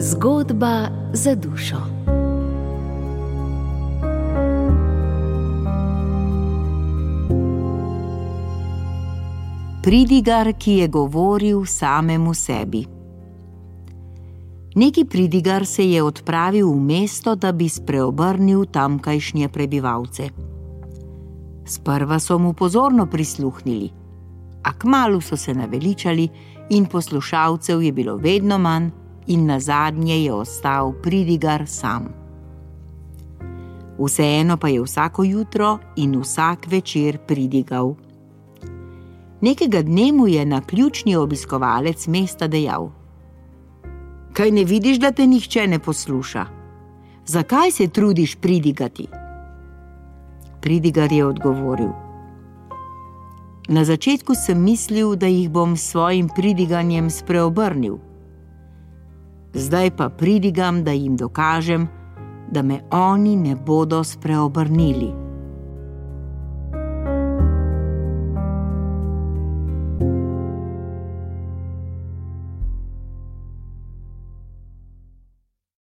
Zgodba za dušo. Pridigar, ki je govoril samemu sebi. Neki pridigar se je odpravil v mesto, da bi spreobrnil tamkajšnje prebivalce. Sprva so mu pozorno prisluhnili, a kmalo so se naveličali in poslušalcev je bilo vedno manj, in na zadnje je ostal pridigar sam. Vseeno pa je vsako jutro in vsak večer pridigal. Nekega dne mu je na ključni obiskovalec mesta dejal: Kaj ne vidiš, da te nihče ne posluša? Zakaj se trudiš pridigati? Pridigar je odgovoril: Na začetku sem mislil, da jih bom s svojim pridiganjem spreobrnil. Zdaj pa pridigam, da jim dokažem, da me oni ne bodo spreobrnili.